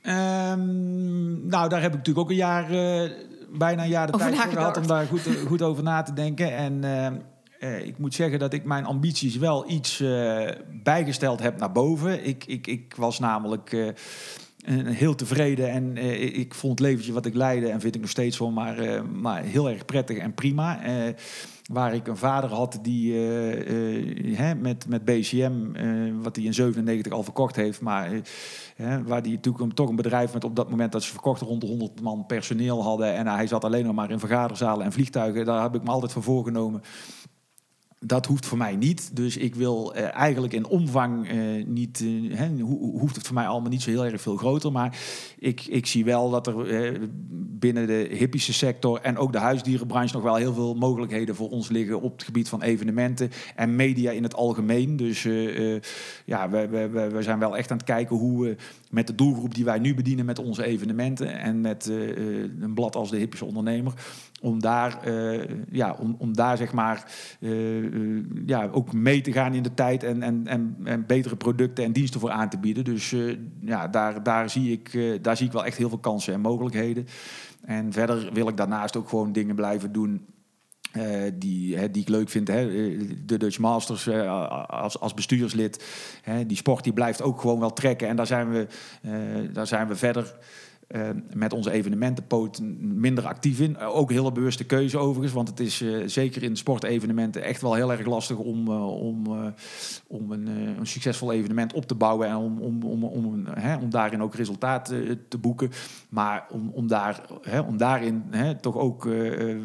Ehm, nou, daar heb ik natuurlijk ook een jaar, eh, bijna een jaar de Over tijd voor gehad om daar goed, goed over na te denken. En Eh, ik moet zeggen dat ik mijn ambities wel iets eh, bijgesteld heb naar boven. Ik, ik, ik was namelijk eh, heel tevreden en ik vond het leventje wat ik leidde en vind ik nog steeds wel, maar, maar heel erg prettig en prima. Waar ik een vader had die hè, met, met BCM, wat hij in 97 al verkocht heeft, maar hè, waar die natuurlijk toch een bedrijf met op dat moment dat ze verkochten rond de 100 man personeel hadden en hij zat alleen nog maar in vergaderzalen en vliegtuigen. Daar heb ik me altijd voor voorgenomen. Dat hoeft voor mij niet. Dus ik wil eh, eigenlijk in omvang eh, niet. ho- hoeft het voor mij allemaal niet zo heel erg veel groter. Maar ik, ik zie wel dat er binnen de hippische sector en ook de huisdierenbranche nog wel heel veel mogelijkheden voor ons liggen op het gebied van evenementen en media in het algemeen. Dus ja, we, we, we, zijn wel echt aan het kijken hoe met de doelgroep die wij nu bedienen met onze evenementen en met eh, eh, een blad als de hippische ondernemer, om daar, eh, ja, om, om daar zeg maar ja, ook mee te gaan in de tijd en, en, en, en betere producten en diensten voor aan te bieden. Dus ja, daar, daar, zie ik, daar zie ik wel echt heel veel kansen en mogelijkheden. En verder wil ik daarnaast ook gewoon dingen blijven doen. Eh, die, hè, die ik leuk vind. Hè. Eh, De Dutch Masters eh, als, als bestuurslid. Hè. Die sport die blijft ook gewoon wel trekken. En daar zijn we, daar zijn we verder eh, met onze evenementenpoot minder actief in. Eh, ook een hele bewuste keuze overigens. Want het is eh, zeker in sportevenementen echt wel heel erg lastig om, om, om een, een succesvol evenement op te bouwen. En om, om, om, om, hè, om daarin ook resultaat te boeken. Maar om, om, daar, hè, om daarin hè, toch ook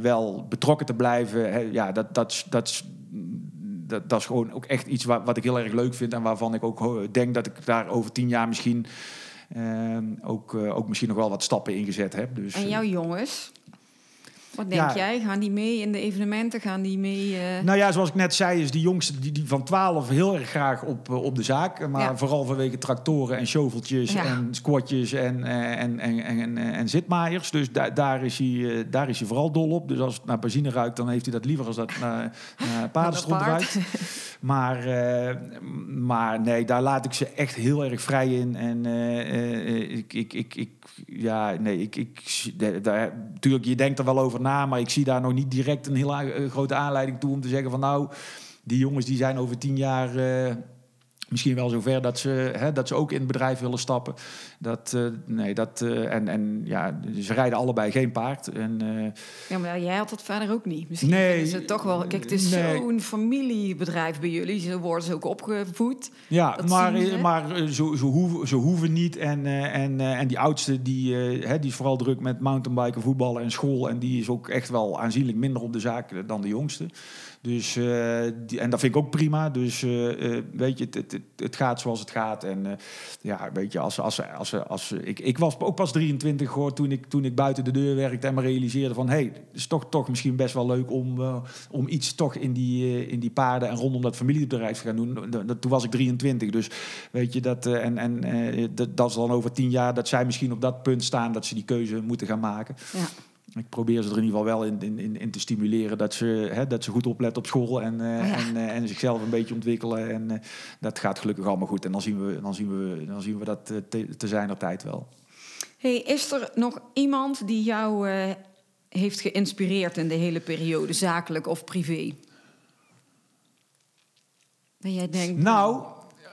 wel betrokken te blijven. Hè, ja, dat, dat, is- gewoon ook echt iets wat, ik heel erg leuk vind. En waarvan ik ook denk dat ik daar over tien jaar misschien ook, eh, ook misschien nog wel wat stappen in gezet heb. Dus, En eh, jouw jongens? Wat denk Ja. jij? Gaan die mee in de evenementen? Gaan die mee... eh, Nou ja, zoals ik net zei, is die jongste die, die van 12 heel erg graag op, eh, op de zaak. Maar Ja. vooral vanwege tractoren en shoveltjes Ja. en squatjes en, eh, en, en, en, en, en zitmaaiers. Dus da- daar, is hij, daar is hij vooral dol op. Dus als het naar benzine ruikt, dan heeft hij dat liever als dat naar, naar paardenstront ruikt. Maar, maar nee, daar laat ik ze echt heel erg vrij in. En ik, ik, ik, ik, ja, nee, ik, ik, daar, natuurlijk, je denkt er wel over na, maar ik zie daar nog niet direct een heel eh, grote aanleiding toe om te zeggen van nou, die jongens die zijn over tien jaar eh, misschien wel zover dat ze, hè, dat ze ook in het bedrijf willen stappen. Dat, eh, nee, dat, eh, en, en ja, ze rijden allebei geen paard. En, eh, Ja, maar jij had dat verder ook niet. Misschien Nee. ze het toch wel... Kijk, het is Nee. zo'n familiebedrijf bij jullie. Zo worden ze ook opgevoed. Ja, maar, ze. maar ze, ze, hoeven, ze hoeven niet. En, en, en die oudste, die, hè, die is vooral druk met mountainbiken, voetballen en school. En die is ook echt wel aanzienlijk minder op de zaak dan de jongste. Dus, eh, en dat vind ik ook prima. Dus eh, eh, weet je, het, het, gaat zoals het gaat. En ja, weet je, als, als, als, als, ik, ik was ook pas 23 hoor, toen ik, toen ik buiten de deur werkte en me realiseerde van... hé, hey, het is toch, toch misschien best wel leuk om, om iets toch in die, in die paarden en rondom dat familiebedrijf te gaan doen. Dat- toen was ik 23, dus weet je, dat, en, en dat, dat is dan over tien jaar dat zij misschien op dat punt staan dat ze die keuze moeten gaan maken. Ja. Ik probeer ze er in ieder geval wel in, in, in, te stimuleren dat ze, hè, dat ze goed opletten op school en, eh, Ja. en, eh, en zichzelf een beetje ontwikkelen. En eh, dat gaat gelukkig allemaal goed. En dan zien we, dan zien we, dan zien we dat te, te zijner tijd wel. Hey, is er nog iemand die jou heeft geïnspireerd in de hele periode, zakelijk of privé? Dat jij denkt... Nou,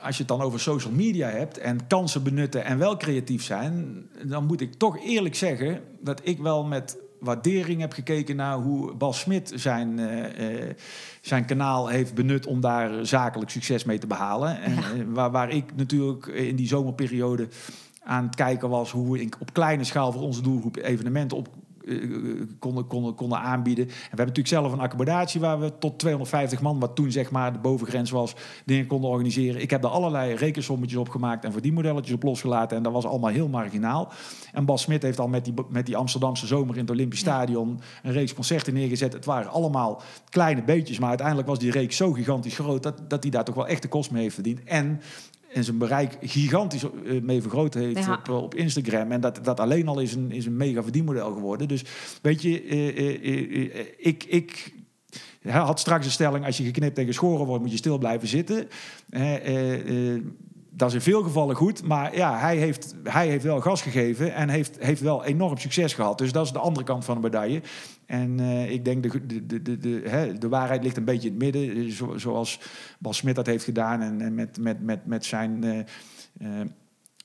als je het dan over social media hebt en kansen benutten en wel creatief zijn, dan moet ik toch eerlijk zeggen dat ik wel met waardering heb gekeken naar hoe Bas Smit zijn, eh, eh, zijn kanaal heeft benut om daar zakelijk succes mee te behalen. En, Ja. eh, waar, waar ik natuurlijk in die zomerperiode aan het kijken was hoe in- op kleine schaal voor onze doelgroep evenementen op konden, konden, konden aanbieden. En we hebben natuurlijk zelf een accommodatie waar we tot 250 man, wat toen zeg maar de bovengrens was, dingen konden organiseren. Ik heb daar allerlei rekensommetjes op gemaakt en verdienmodelletjes op losgelaten. En dat was allemaal heel marginaal. En Bas Smit heeft al met die, met die Amsterdamse zomer in het Olympisch Stadion een reeks concerten neergezet. Het waren allemaal kleine beetjes, maar uiteindelijk was die reeks zo gigantisch groot dat, dat hij daar toch wel echt de kost mee heeft verdiend. En en zijn bereik gigantisch eh, mee vergroot heeft Ja. op, eh, op Instagram. En dat, dat alleen al is een, is een mega verdienmodel geworden. Dus weet je, eh, ik, ik had straks een stelling... als je geknipt en geschoren wordt, moet je stil blijven zitten. Dat is in veel gevallen goed. Maar ja, hij heeft, hij heeft wel gas gegeven en heeft, heeft wel enorm succes gehad. Dus dat is de andere kant van de medaille. En eh, ik denk, de, de, de, de, hè, de waarheid ligt een beetje in het midden. Zo, zoals Bas Smit dat heeft gedaan en, en met, met, met, met zijn... eh, eh,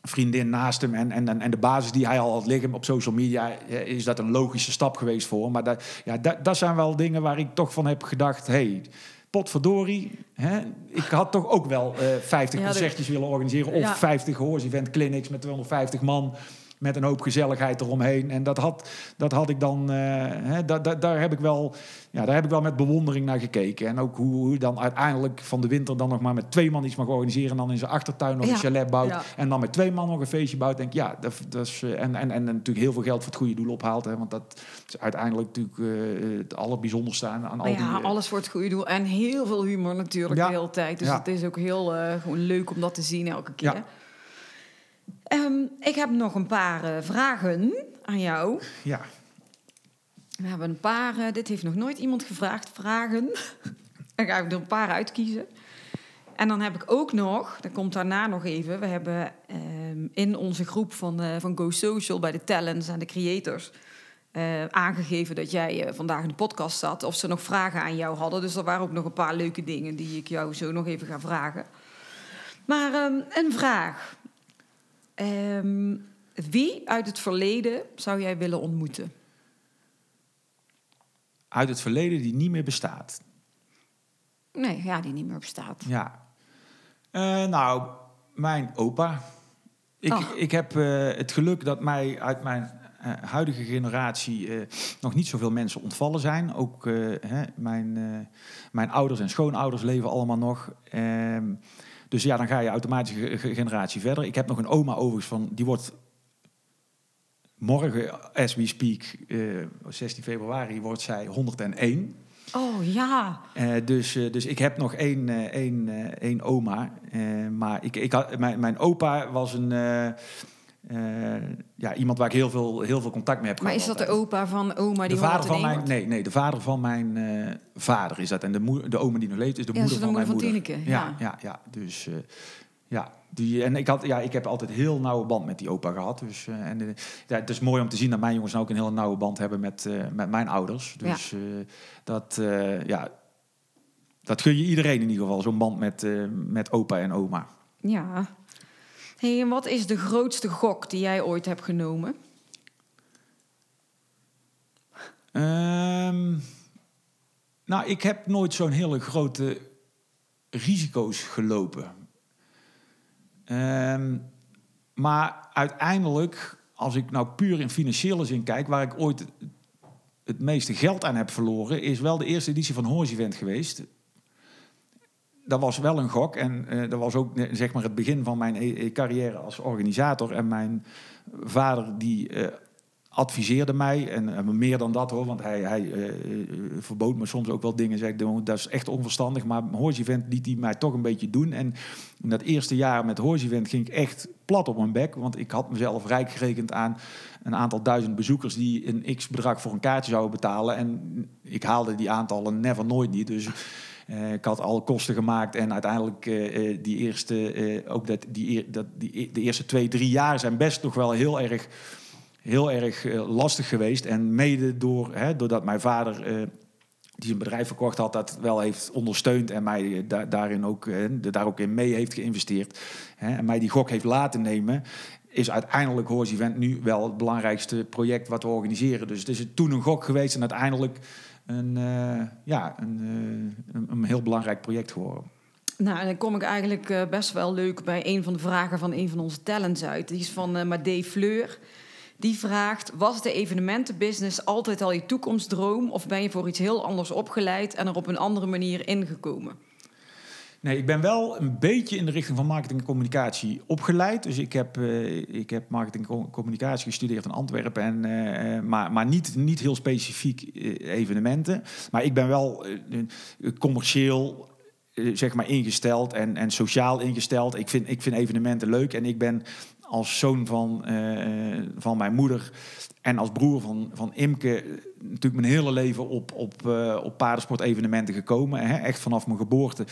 vriendin naast hem en, en, en de basis die hij al had liggen op social media, is dat een logische stap geweest voor hem. Maar dat, ja, dat, dat zijn wel dingen waar ik toch van heb gedacht, hey, potverdorie, hè, ik had toch ook wel eh 50 Ja, de- concertjes willen organiseren of Ja. 50 horse event clinics met 250 man met een hoop gezelligheid eromheen. En dat had, dat had ik dan, eh, hè, da, da- daar, heb ik wel, ja, daar heb ik wel met bewondering naar gekeken. En ook hoe, hoe dan uiteindelijk van de winter dan nog maar met twee man iets mag organiseren. En dan in zijn achtertuin nog Ja. een chalet bouwt. Ja. En dan met twee man nog een feestje bouwt. Denk ik, ja, dat, dat is, eh, en, en, en natuurlijk heel veel geld voor het goede doel ophaalt. Hè, want dat is uiteindelijk natuurlijk eh, het allerbijzonderste aan, aan al die... ja, eh, alles voor het goede doel. En heel veel humor natuurlijk de hele tijd. Dus het is ook heel gewoon leuk om dat te zien elke keer. Ehm, ik heb nog een paar eh, vragen aan jou. ja, We hebben een paar, eh, dit heeft nog nooit iemand gevraagd, vragen. Dan ga ik er een paar uitkiezen. En dan heb ik ook nog, dat komt daarna nog even, we hebben ehm, in onze groep van, eh, van Go Social bij de talents en de creators aangegeven dat jij vandaag in de podcast zat. Of ze nog vragen aan jou hadden. Dus er waren ook nog een paar leuke dingen die ik jou zo nog even ga vragen. Maar ehm, een vraag. Ehm, wie uit het verleden zou jij willen ontmoeten? uit het verleden die niet meer bestaat. Nee, ja, die niet meer bestaat. Ja. Eh, nou, mijn opa. Ik, Oh. ik heb eh, het geluk dat mij uit mijn eh, huidige generatie nog niet zoveel mensen ontvallen zijn. Ook hè, mijn, mijn ouders en schoonouders leven allemaal nog. Dus ja, dan ga je automatisch een generatie verder. Ik heb nog een oma overigens van, die wordt morgen, as we speak, eh, 16 februari, wordt zij 101. Oh ja. Eh, dus, eh, dus ik heb nog één, eh, één, eh, één oma. Eh, maar ik, ik had, mijn, mijn opa was een, eh, ja, iemand waar ik heel veel, heel veel contact mee heb Maar gehad. is dat de opa van oma die de vader van 101 mijn, nee, nee, de vader van mijn eh, vader is dat. En de, moe, de oma die nog leeft is de Ja, moeder is de van mijn moeder van moeder. Tineke, Ja, ja. ja, ja. Dus eh, ja, die, en ik, had, ja, ik heb altijd heel nauwe band met die opa gehad. Dus, en, ja, het is mooi om te zien dat mijn jongens nou ook een hele nauwe band hebben met, met mijn ouders. Dus dat, ja, dat gun je iedereen in ieder geval, zo'n band met, met opa en oma. Ja. Hey, en wat is de grootste gok die jij ooit hebt genomen? Ehm, nou, ik heb nooit zo'n hele grote risico's gelopen. Ehm, maar uiteindelijk, als ik nou puur in financiële zin kijk, waar ik ooit het meeste geld aan heb verloren, is wel de eerste editie van Horse Event geweest. Dat was wel een gok en eh, dat was ook eh, zeg maar het begin van mijn eh, eh, carrière als organisator. En mijn vader die eh, adviseerde mij, en meer dan dat hoor, want hij, hij eh, verbood me soms ook wel dingen. Zei, ik, "Jongen, dat is echt onverstandig, maar Horse Event liet hij mij toch een beetje doen. En in dat eerste jaar met Horse Event ging ik echt plat op mijn bek, want ik had mezelf rijk gerekend aan een aantal duizend bezoekers die een x-bedrag voor een kaartje zouden betalen. En ik haalde die aantallen never nooit niet, dus... eh, ik had alle kosten gemaakt en uiteindelijk eh, eh, die eerste, ook dat, die, dat, die, e- de eerste twee, drie jaar zijn best nog wel heel erg heel erg lastig geweest. En mede door, hè, doordat mijn vader, die een bedrijf verkocht had, dat wel heeft ondersteund en mij da- daarin ook, daar ook in mee heeft geïnvesteerd. Hè, en mij die gok heeft laten nemen. Is uiteindelijk Horse Event nu wel het belangrijkste project wat we organiseren. Dus het is toen een gok geweest en uiteindelijk een, eh, ja, een, eh, een, een heel belangrijk project geworden. Nou, dan kom ik eigenlijk eh, best wel leuk bij een van de vragen van een van onze talents uit. Die is van eh Madé Fleur. Die vraagt: Was de evenementenbusiness altijd al je toekomstdroom? Of ben je voor iets heel anders opgeleid en er op een andere manier ingekomen? Nee, ik ben wel een beetje in de richting van marketing en communicatie opgeleid. Dus ik heb, eh, ik heb marketing en communicatie gestudeerd in Antwerpen. En, eh, eh, maar maar niet, niet heel specifiek evenementen. Maar ik ben wel commercieel zeg maar ingesteld en, en sociaal ingesteld. Ik vind, ik vind evenementen leuk. En ik ben als zoon van, eh, van mijn moeder en als broer van, van Imke natuurlijk mijn hele leven op, op, eh, op paardensportevenementen gekomen. Hè? Echt vanaf mijn geboorte.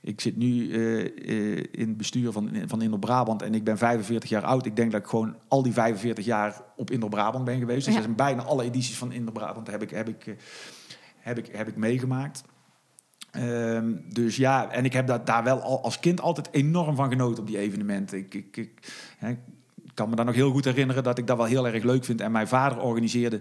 Ik zit nu eh, in het bestuur van, van Indo-Brabant en ik ben 45 jaar oud. Ik denk dat ik gewoon al die 45 jaar op Indo-Brabant ben geweest. Dus Ja. bijna alle edities van Indo-Brabant heb ik, heb ik, heb ik, heb ik meegemaakt. Ehm, dus ja, en ik heb dat, daar wel al, als kind altijd enorm van genoten op die evenementen. Ik, ik, hè, kan me daar nog heel goed herinneren dat ik dat wel heel erg leuk vind. En mijn vader organiseerde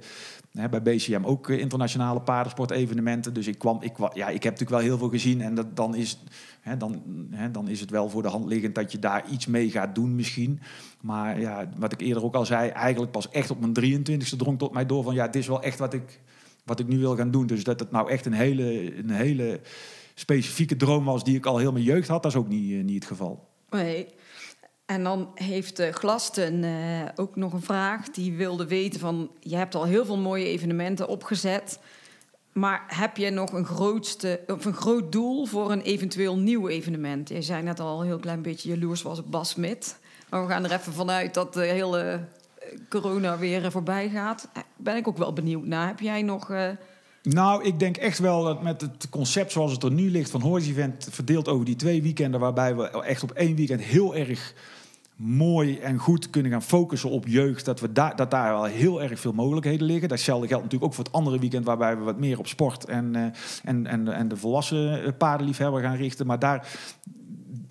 hè, bij BCM ook eh, internationale paardensportevenementen. Dus ik, kwam, ik, ja, ik heb natuurlijk wel heel veel gezien. En dat, dan, is, hè, dan, dan is het wel voor de hand liggend dat je daar iets mee gaat doen misschien. Maar ja, wat ik eerder ook al zei, eigenlijk pas echt op mijn 23e drong tot mij door van... ja, dit is wel echt wat ik, wat ik nu wil gaan doen. Dus dat het nou echt een hele, een hele specifieke droom was die ik al heel mijn jeugd had, dat is ook niet, eh, niet het geval. Nee. En dan heeft eh, Glasten eh, ook nog een vraag. Die wilde weten van... Je hebt al heel veel mooie evenementen opgezet. Maar heb je nog een, grootste, of een groot doel voor een eventueel nieuw evenement? Je zei net al een heel klein beetje jaloers was op Bas Smit. Maar we gaan er even vanuit dat de hele corona weer eh, voorbij gaat. Eh, Ben ik ook wel benieuwd naar. Heb jij nog... eh, Nou, ik denk echt wel dat met het concept zoals het er nu ligt van Horse Event verdeeld over die twee weekenden, waarbij we echt op één weekend heel erg mooi en goed kunnen gaan focussen op jeugd, dat, we daar dat daar wel heel erg veel mogelijkheden liggen. Datzelfde geldt natuurlijk ook voor het andere weekend, waarbij we wat meer op sport en, en, en, en de volwassen paardenliefhebber gaan richten. Maar daar,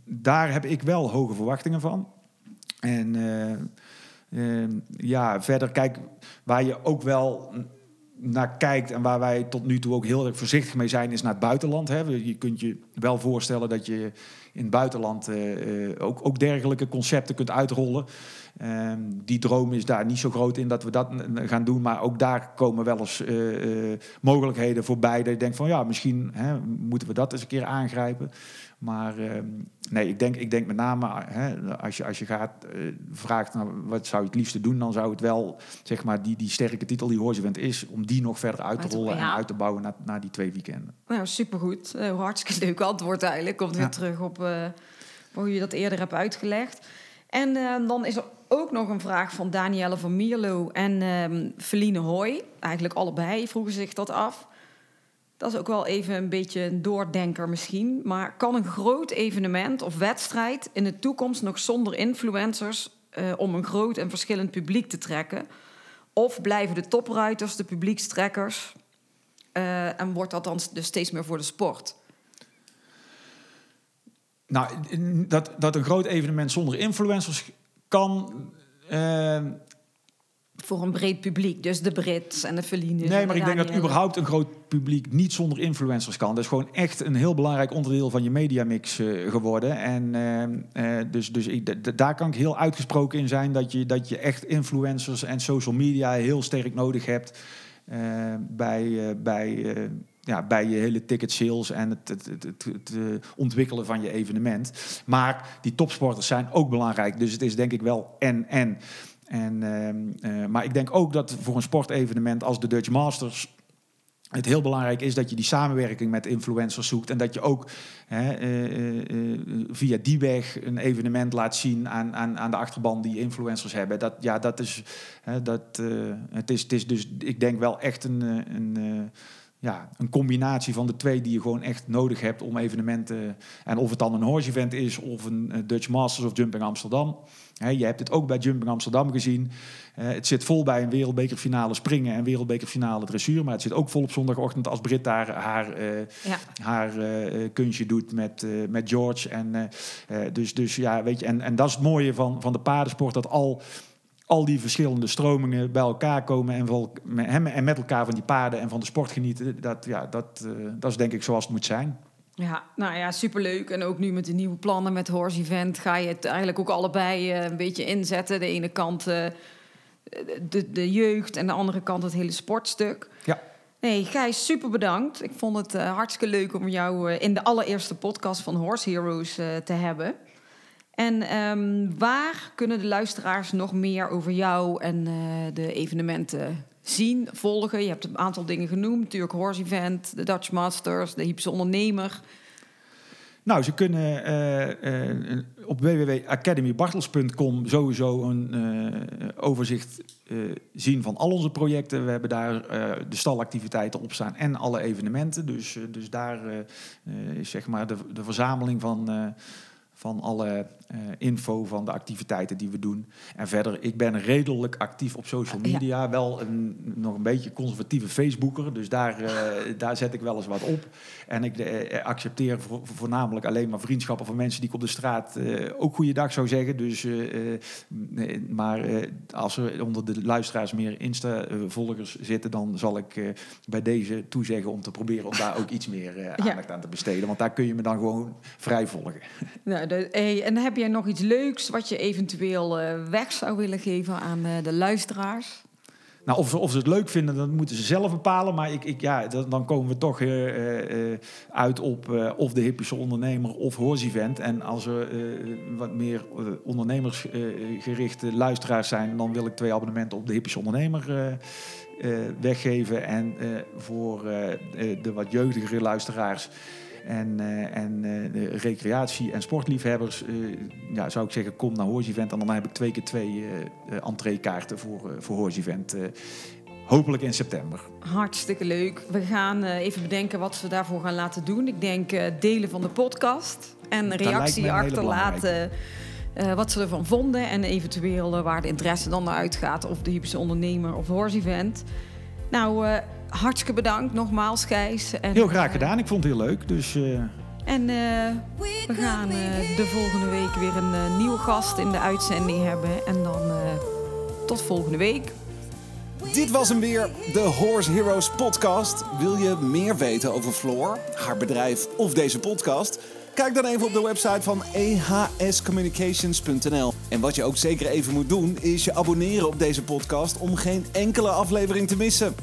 daar heb ik wel hoge verwachtingen van. En eh, ja, verder kijk, waar je ook wel naar kijkt en waar wij tot nu toe ook heel erg voorzichtig mee zijn, is naar het buitenland. Hè. Je kunt je wel voorstellen dat je in het buitenland eh, eh, ook, ook dergelijke concepten kunt uitrollen. Ehm, die droom is daar niet zo groot in dat we dat gaan doen, maar ook daar komen wel eens eh, eh, mogelijkheden voorbij. Dat je denkt van ja, misschien hè, moeten we dat eens een keer aangrijpen. Maar ehm, nee, ik denk, ik denk met name hè, als, je, als je gaat eh, vraagt nou, wat zou je het liefste doen, dan zou het wel zeg maar die, die sterke titel die Event is, om die nog verder uit te rollen ja. en uit te bouwen naar, naar die twee weekenden. Nou, supergoed. Eh, hartstikke leuk antwoord eigenlijk. Komt weer Ja. terug op eh, hoe je dat eerder hebt uitgelegd. En eh, dan is er ook nog een vraag van Danielle van Mierlo en ehm Feline Hoy. Eigenlijk allebei vroegen zich dat af. Dat is ook wel even een beetje een doordenker misschien. Maar kan een groot evenement of wedstrijd in de toekomst nog zonder influencers... eh, om een groot en verschillend publiek te trekken? Of blijven de topruiters de publiekstrekkers... Eh, en wordt dat dan dus steeds meer voor de sport? Nou, dat, dat een groot evenement zonder influencers kan. eh, Voor een breed publiek, dus de Brits en de Felines. nee, maar ik denk dat überhaupt een groot publiek niet zonder influencers kan. Dat is gewoon echt een heel belangrijk onderdeel van je mediamix eh, geworden. En eh, eh, dus, dus ik, daar kan ik heel uitgesproken in zijn dat je, dat je echt influencers en social media heel sterk nodig hebt eh, bij, bij, ja, bij je hele ticket sales en het, het, het, eh, ontwikkelen van je evenement. Maar die topsporters zijn ook belangrijk. Dus het is denk ik wel en en. en ehm, eh, maar ik denk ook dat voor een sportevenement als de Dutch Masters het heel belangrijk is dat je die samenwerking met influencers zoekt. En dat je ook hè, eh, via die weg een evenement laat zien aan, aan, aan de achterban die influencers hebben. Dat, ja, dat is, hè, dat, het, is, het is dus, ik denk wel echt een, een, ja, een combinatie van de twee die je gewoon echt nodig hebt om evenementen. En of het dan een horse event is of een eh, Dutch Masters of Jumping Amsterdam. Hè, je hebt het ook bij Jumping Amsterdam gezien. Eh, het zit vol bij een wereldbekerfinale springen en wereldbekerfinale dressuur. Maar het zit ook vol op zondagochtend als Brit daar haar, eh, Ja. haar kunstje doet met, met George. En, dus, dus ja, weet je, en, en dat is het mooie van, van de paardensport, dat al, al die verschillende stromingen bij elkaar komen en, hem- en met elkaar van die paarden en van de sport genieten. Dat, ja, dat, eh, dat is denk ik zoals het moet zijn. Ja, nou ja, superleuk. En ook nu met de nieuwe plannen met Horse Event ga je het eigenlijk ook allebei eh, een beetje inzetten. De ene kant eh, de, de jeugd en de andere kant het hele sportstuk. Ja. Nee, Gijs, super bedankt. Ik vond het hartstikke leuk om jou in de allereerste podcast van Horse Heroes te hebben. En ehm, waar kunnen de luisteraars nog meer over jou en eh, de evenementen zien, volgen? Je hebt een aantal dingen genoemd. Natuurlijk Horse Event, de Dutch Masters, de Hypse Ondernemer. Nou, ze kunnen eh, eh, op www.academybartels.com sowieso een overzicht zien van al onze projecten. We hebben daar de stalactiviteiten op staan en alle evenementen. Dus, dus daar is zeg maar de, de verzameling van, van alle info van de activiteiten die we doen. En verder, ik ben redelijk actief op social Ja. media. Wel een, nog een beetje conservatieve Facebooker. Dus daar, eh, daar zet ik wel eens wat op. En ik eh, accepteer vo- voornamelijk alleen maar vriendschappen van mensen die ik op de straat eh, ook goeiedag zou zeggen. Dus, eh, eh, nee, maar eh, als er onder de luisteraars meer Insta-volgers zitten, dan zal ik eh, bij deze toezeggen om te proberen om daar ook iets meer eh, aandacht aan te besteden. Want daar kun je me dan gewoon vrij volgen. Nou, de, hey, en heb jij nog iets leuks wat je eventueel eh, weg zou willen geven aan eh, de luisteraars? Nou, of, ze- of ze het leuk vinden, dat moeten ze zelf bepalen. Maar ik, ik, ja, dan, komen we toch eh, uit op of de hippische ondernemer of Hoors-event. En als er wat meer ondernemersgerichte luisteraars zijn... dan wil ik twee abonnementen op de hippische ondernemer weggeven. En voor de wat jeugdigere luisteraars... En, eh, en eh, de recreatie- en sportliefhebbers, eh, ja, zou ik zeggen, kom naar Horse Event. En dan heb ik twee keer twee entreekaarten voor, voor Horse Event. eh, hopelijk in september. Hartstikke leuk. We gaan even bedenken wat we daarvoor gaan laten doen. Ik denk delen van de podcast en reactie achterlaten. wat ze ervan vonden en eventueel waar de interesse dan naar uitgaat. Of de hypische ondernemer of horse event. Nou, hartstikke bedankt nogmaals, Gijs. En, Heel graag eh, gedaan, ik vond het heel leuk. Dus eh, En eh, we gaan de volgende week weer een nieuwe gast in de uitzending hebben. En dan eh, tot volgende week. Dit was hem weer, de Horse Heroes podcast. Wil je meer weten over Floor, haar bedrijf of deze podcast? Kijk dan even op de website van ehscommunications.nl. En wat je ook zeker even moet doen, is je abonneren op deze podcast om geen enkele aflevering te missen.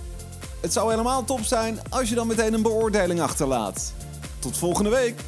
Het zou helemaal top zijn als je dan meteen een beoordeling achterlaat. Tot volgende week!